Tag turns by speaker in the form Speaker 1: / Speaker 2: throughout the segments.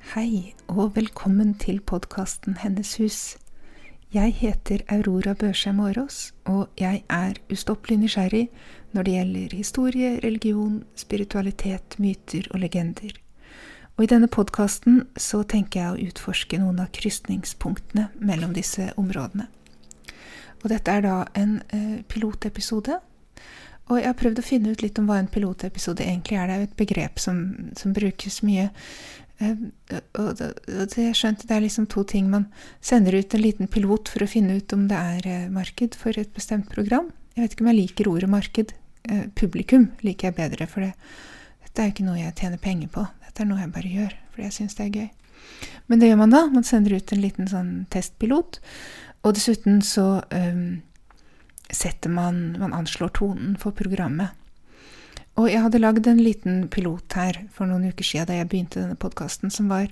Speaker 1: Hei, og velkommen til podkasten Hennes hus. Jeg heter Aurora Børsheim Aaraas, og jeg er ustoppelig nysgjerrig når det gjelder historie, religion, spiritualitet, myter og legender. Og i denne podkasten så tenker jeg å utforske noen av krysningspunktene mellom disse områdene. Og dette er da en eh, pilotepisode. Og jeg har prøvd å finne ut litt om hva en pilotepisode egentlig er. Det er jo et begrep som, som brukes mye. Eh, og det, skjønte det er liksom to ting. Man sender ut en liten pilot for å finne ut om det er eh, marked for et bestemt program. Jeg vet ikke om jeg liker ordet marked. Eh, publikum liker jeg bedre, for det, dette er jo ikke noe jeg tjener penger på. Dette er noe jeg bare gjør fordi jeg syns det er gøy. Men det gjør man da. Man sender ut en liten sånn testpilot. Og dessuten så um, setter man Man anslår tonen for programmet. Og jeg hadde lagd en liten pilot her for noen uker siden da jeg begynte denne podkasten, som var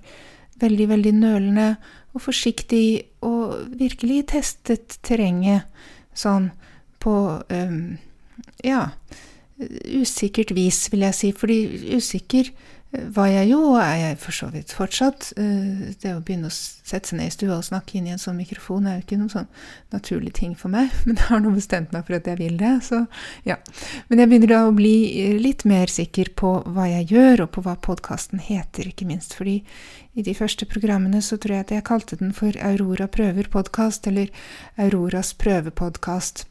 Speaker 1: veldig, veldig nølende og forsiktig og virkelig testet terrenget sånn på um, Ja, usikkert vis, vil jeg si. Fordi usikker var jeg jo, og er jeg for så vidt fortsatt. Det å begynne å sette seg ned i stua og snakke inn i en sånn mikrofon er jo ikke noen sånn naturlig ting for meg, men jeg har nå bestemt meg for at jeg vil det, så ja. Men jeg begynner da å bli litt mer sikker på hva jeg gjør, og på hva podkasten heter, ikke minst. Fordi i de første programmene så tror jeg at jeg kalte den for Aurora prøver podkast, eller Auroras prøvepodkast.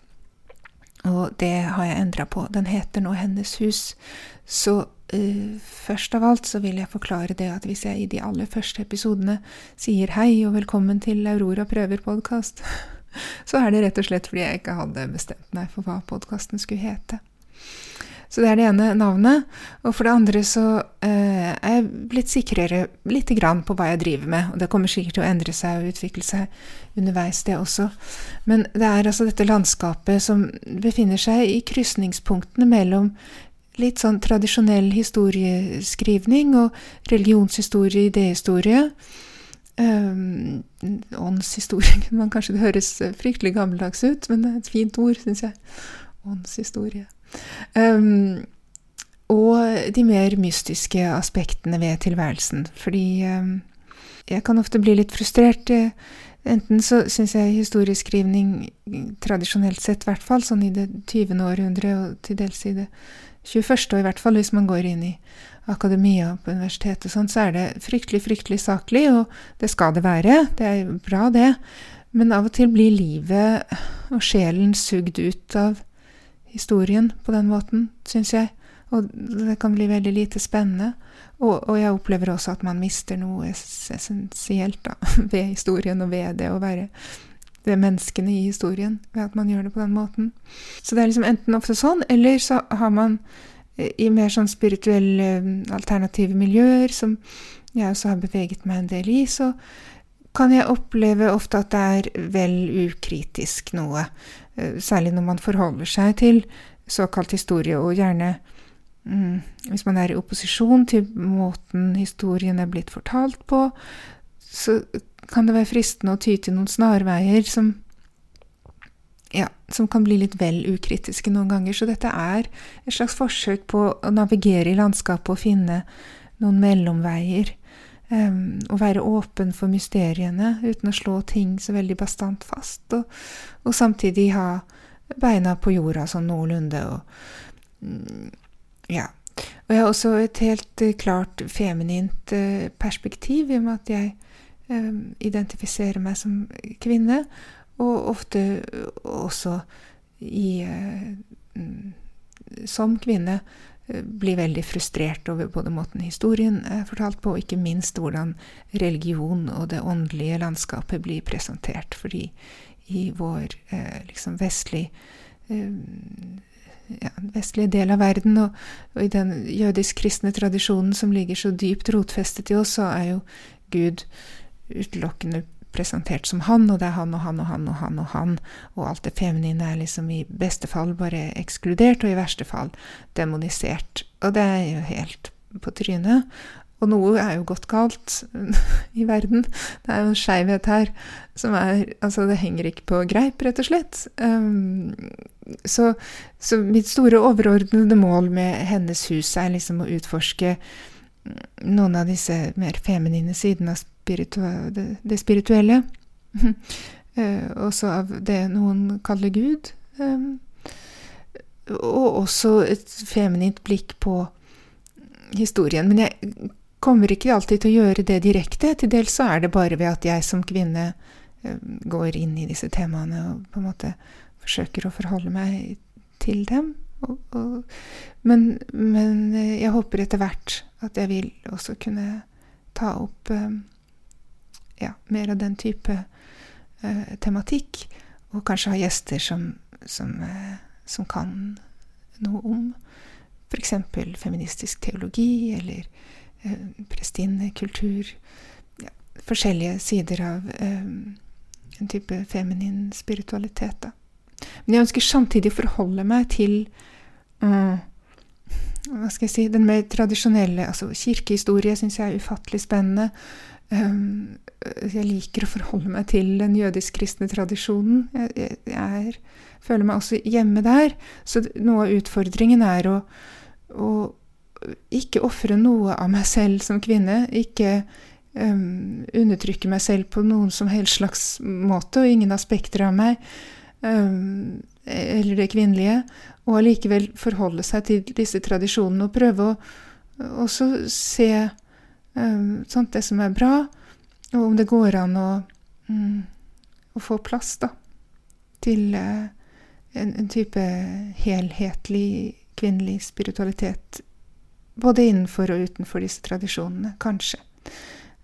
Speaker 1: Og det har jeg endra på. Den heter nå Hennes hus. Så uh, først av alt så vil jeg forklare det at hvis jeg i de aller første episodene sier hei og velkommen til Aurora prøver podkast, så er det rett og slett fordi jeg ikke hadde bestemt meg for hva podkasten skulle hete. Så det er det ene navnet. Og for det andre så uh, er jeg blitt sikrere lite grann på hva jeg driver med. Og det kommer sikkert til å endre seg og utvikle seg underveis, det også. Men det er altså dette landskapet som befinner seg i krysningspunktene mellom litt sånn tradisjonell historieskrivning og religionshistorie, idéhistorie. Um, åndshistorie kunne man kanskje Det høres fryktelig gammeldags ut, men det er et fint ord, syns jeg. Åndshistorie. Um, og de mer mystiske aspektene ved tilværelsen. Fordi um, jeg kan ofte bli litt frustrert. Enten så syns jeg historieskrivning, tradisjonelt sett i hvert fall, sånn i det 20. århundre og til dels i det 21., og i hvert fall hvis man går inn i akademia på universitetet, sånn, så er det fryktelig, fryktelig saklig, og det skal det være. Det er bra, det. Men av og til blir livet og sjelen sugd ut av historien på den måten, syns jeg. Og det kan bli veldig lite spennende. Og, og, jeg opplever også at man mister noe essensielt da, ved historien og ved det å være ved menneskene i historien, ved at man gjør det på den måten. Så det er liksom enten ofte sånn, eller så har man i mer sånn spirituelle, alternative miljøer, som jeg også har beveget meg en del i, så kan jeg oppleve ofte at det er vel ukritisk noe. Særlig når man forholder seg til såkalt historie, og gjerne mm, hvis man er i opposisjon til måten historien er blitt fortalt på, så kan det være fristende å ty til noen snarveier som ja, som kan bli litt vel ukritiske noen ganger. Så dette er et slags forsøk på å navigere i landskapet og finne noen mellomveier. Um, være åpen for mysteriene uten å slå ting så veldig bastant fast. Og, og samtidig ha beina på jorda sånn noenlunde. Og, mm, ja. og jeg har også et helt uh, klart feminint uh, perspektiv, i og med at jeg um, identifiserer meg som kvinne, og ofte også i uh, som kvinne blir veldig frustrert over både måten historien er fortalt på, og ikke minst hvordan religion og det åndelige landskapet blir presentert. Fordi i vår eh, liksom vestlig ja, vestlige del av verden, og, og i den jødisk-kristne tradisjonen som ligger så dypt rotfestet i oss, så er jo Gud utelukkende presentert som han, og det er han og han og han og han og han, og alt det feminine er liksom i beste fall bare ekskludert, og i verste fall demonisert. Og det er jo helt på trynet. Og noe er jo gått galt i verden. Det er jo en skeivhet her som er Altså, det henger ikke på greip, rett og slett. Um, så, så, mitt store overordnede mål med Hennes hus er liksom å utforske noen av disse mer feminine sidene av spiritu det, det, spirituelle. uh, også av det noen kaller Gud. Um, og også et feminint blikk på historien. Men jeg kommer ikke alltid til å gjøre det direkte. Til dels så er det bare ved at jeg som kvinne eh, går inn i disse temaene og på en måte forsøker å forholde meg til dem. Og, og, men, men, eh, jeg håper etter hvert at jeg vil også kunne ta opp eh, ja, mer av den type uh, tematikk, og kanskje ha gjester som, som, uh, som kan noe om f.eks. feministisk teologi, eller prestinnekultur ja, Forskjellige sider av um, en type feminin spiritualitet. Da. Men jeg ønsker samtidig å forholde meg til um, hva skal jeg si, den mer tradisjonelle altså Kirkehistorie syns jeg er ufattelig spennende. Um, jeg liker å forholde meg til den jødisk-kristne tradisjonen. Jeg, jeg, jeg er, føler meg også hjemme der. Så noe av utfordringen er å, å ikke ofre noe av meg selv som kvinne. Ikke um, undertrykke meg selv på noen som helst slags måte, og ingen aspekter av meg. Um, eller det kvinnelige. Og allikevel forholde seg til disse tradisjonene og prøve å også se um, sånt det som er bra, og om det går an å, um, å få plass da, til uh, en, en type helhetlig kvinnelig spiritualitet både innenfor og utenfor disse tradisjonene, kanskje.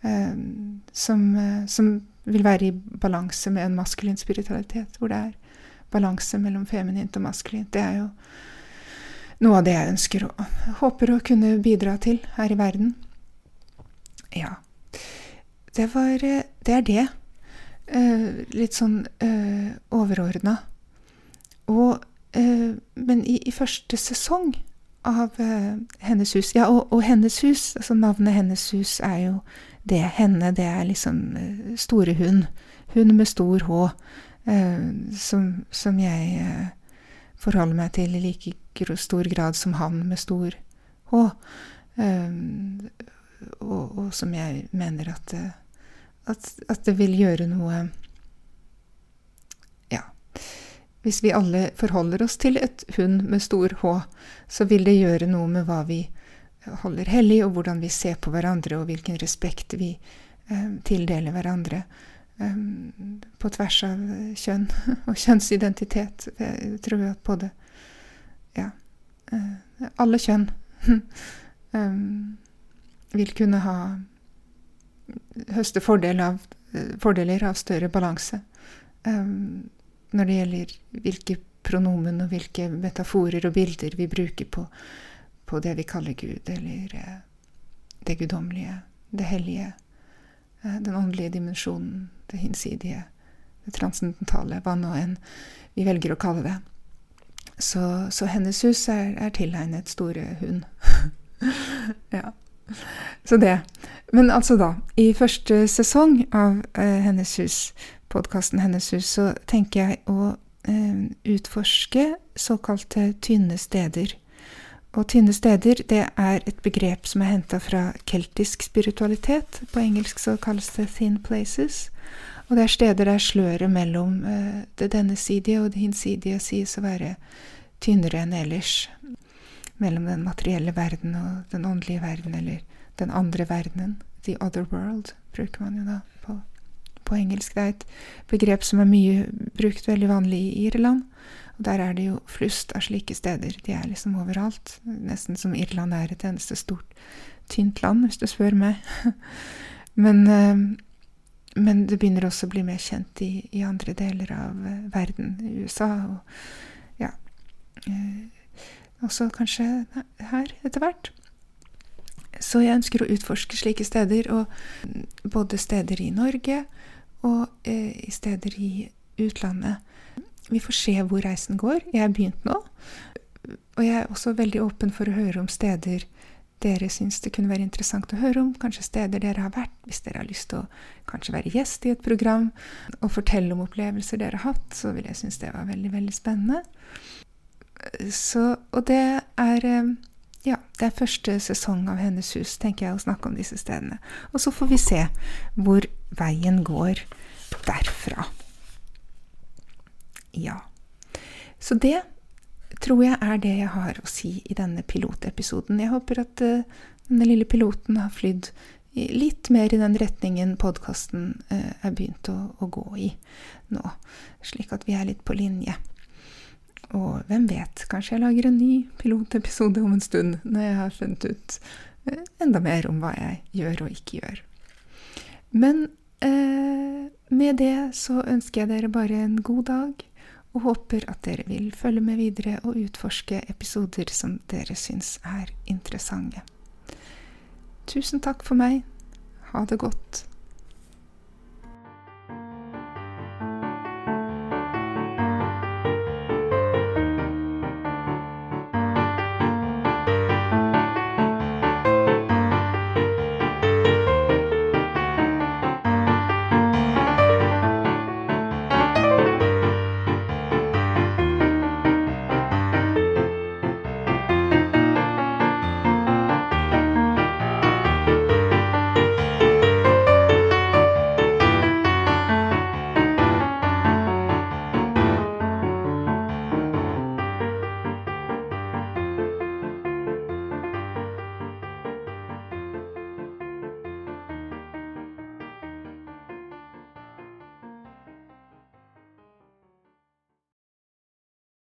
Speaker 1: Eh, som, eh, som, vil være i balanse med en maskulin spiritualitet, hvor det er balanse mellom feminint og maskulint. Det er jo noe av det jeg ønsker og håper å kunne bidra til her i verden. Ja. Det var eh, Det er det. litt sånn uh, overordna. Og Men i, i første sesong av uh, Hennes hus. Ja, og, og, Hennes hus, altså navnet Hennes hus er jo det. Henne, det er liksom uh, store hund. Hund med stor H. Uh, som, som, jeg forholder meg til i like stor grad som han med stor H. Og, og, som jeg mener at, at, at det vil gjøre noe hvis vi alle forholder oss til et hund med stor H, så vil det gjøre noe med hva vi holder hellig, og hvordan vi ser på hverandre, og hvilken respekt vi eh, tildeler hverandre eh, på tvers av kjønn og kjønnsidentitet. Jeg tror at både ja, eh, alle kjønn eh, vil kunne ha høste fordel av, eh, fordeler av større balanse. Når det gjelder hvilke pronomen og hvilke metaforer og bilder vi bruker på, på det vi kaller Gud, eller eh, det guddommelige, det hellige, eh, den åndelige dimensjonen, det hinsidige, det transcendentale, hva nå enn vi velger å kalle det. Så, så hennes hus er, er tilegnet store hund. ja. Så det. Men altså, da. I første sesong av eh, Hennes hus podkasten Hennes hus, så tenker jeg å eh, utforske såkalte tynne steder. Og tynne steder det er et begrep som er henta fra keltisk spiritualitet. På engelsk så kalles det thin places. Og det er steder der sløret mellom eh, det dennesidige og det hinsidige sies å være tynnere enn ellers. Mellom den materielle verden og den åndelige verden, eller den andre verdenen. The other world, bruker man jo da på engelsk. Det er et begrep som er mye brukt, veldig vanlig i Irland. Og der er det jo flust av slike steder. De er liksom overalt. Nesten som Irland er et eneste stort, tynt land, hvis du spør meg. men, eh, men, det begynner også å bli mer kjent i, i andre deler av eh, verden. USA og ja, også kanskje her etter hvert. Så jeg ønsker å utforske slike steder, og både steder i Norge og eh, steder i utlandet. Vi får se hvor reisen går. Jeg har begynt nå. Og jeg er også veldig åpen for å høre om steder dere syns det kunne være interessant å høre om. Kanskje steder dere har vært, hvis dere har lyst til å kanskje være gjest i et program og fortelle om opplevelser dere har hatt, så vil jeg synes det var veldig, veldig spennende. Så, og det er eh, det er første sesong av Hennes hus, tenker jeg, å snakke om disse stedene. Og så får vi se hvor veien går derfra. Ja. Så det tror jeg er det jeg har å si i denne pilotepisoden. Jeg håper at uh, denne lille piloten har flydd litt mer i den retningen podkasten uh, er begynt å, å, gå i nå, slik at vi er litt på linje. Og hvem vet, kanskje jeg lager en ny pilotepisode om en stund, når jeg har funnet ut eh, enda mer om hva jeg gjør og ikke gjør. Men eh, med det så ønsker jeg dere bare en god dag, og håper at dere vil følge med videre og utforske episoder som dere syns er interessante. Tusen takk for meg. Ha det godt.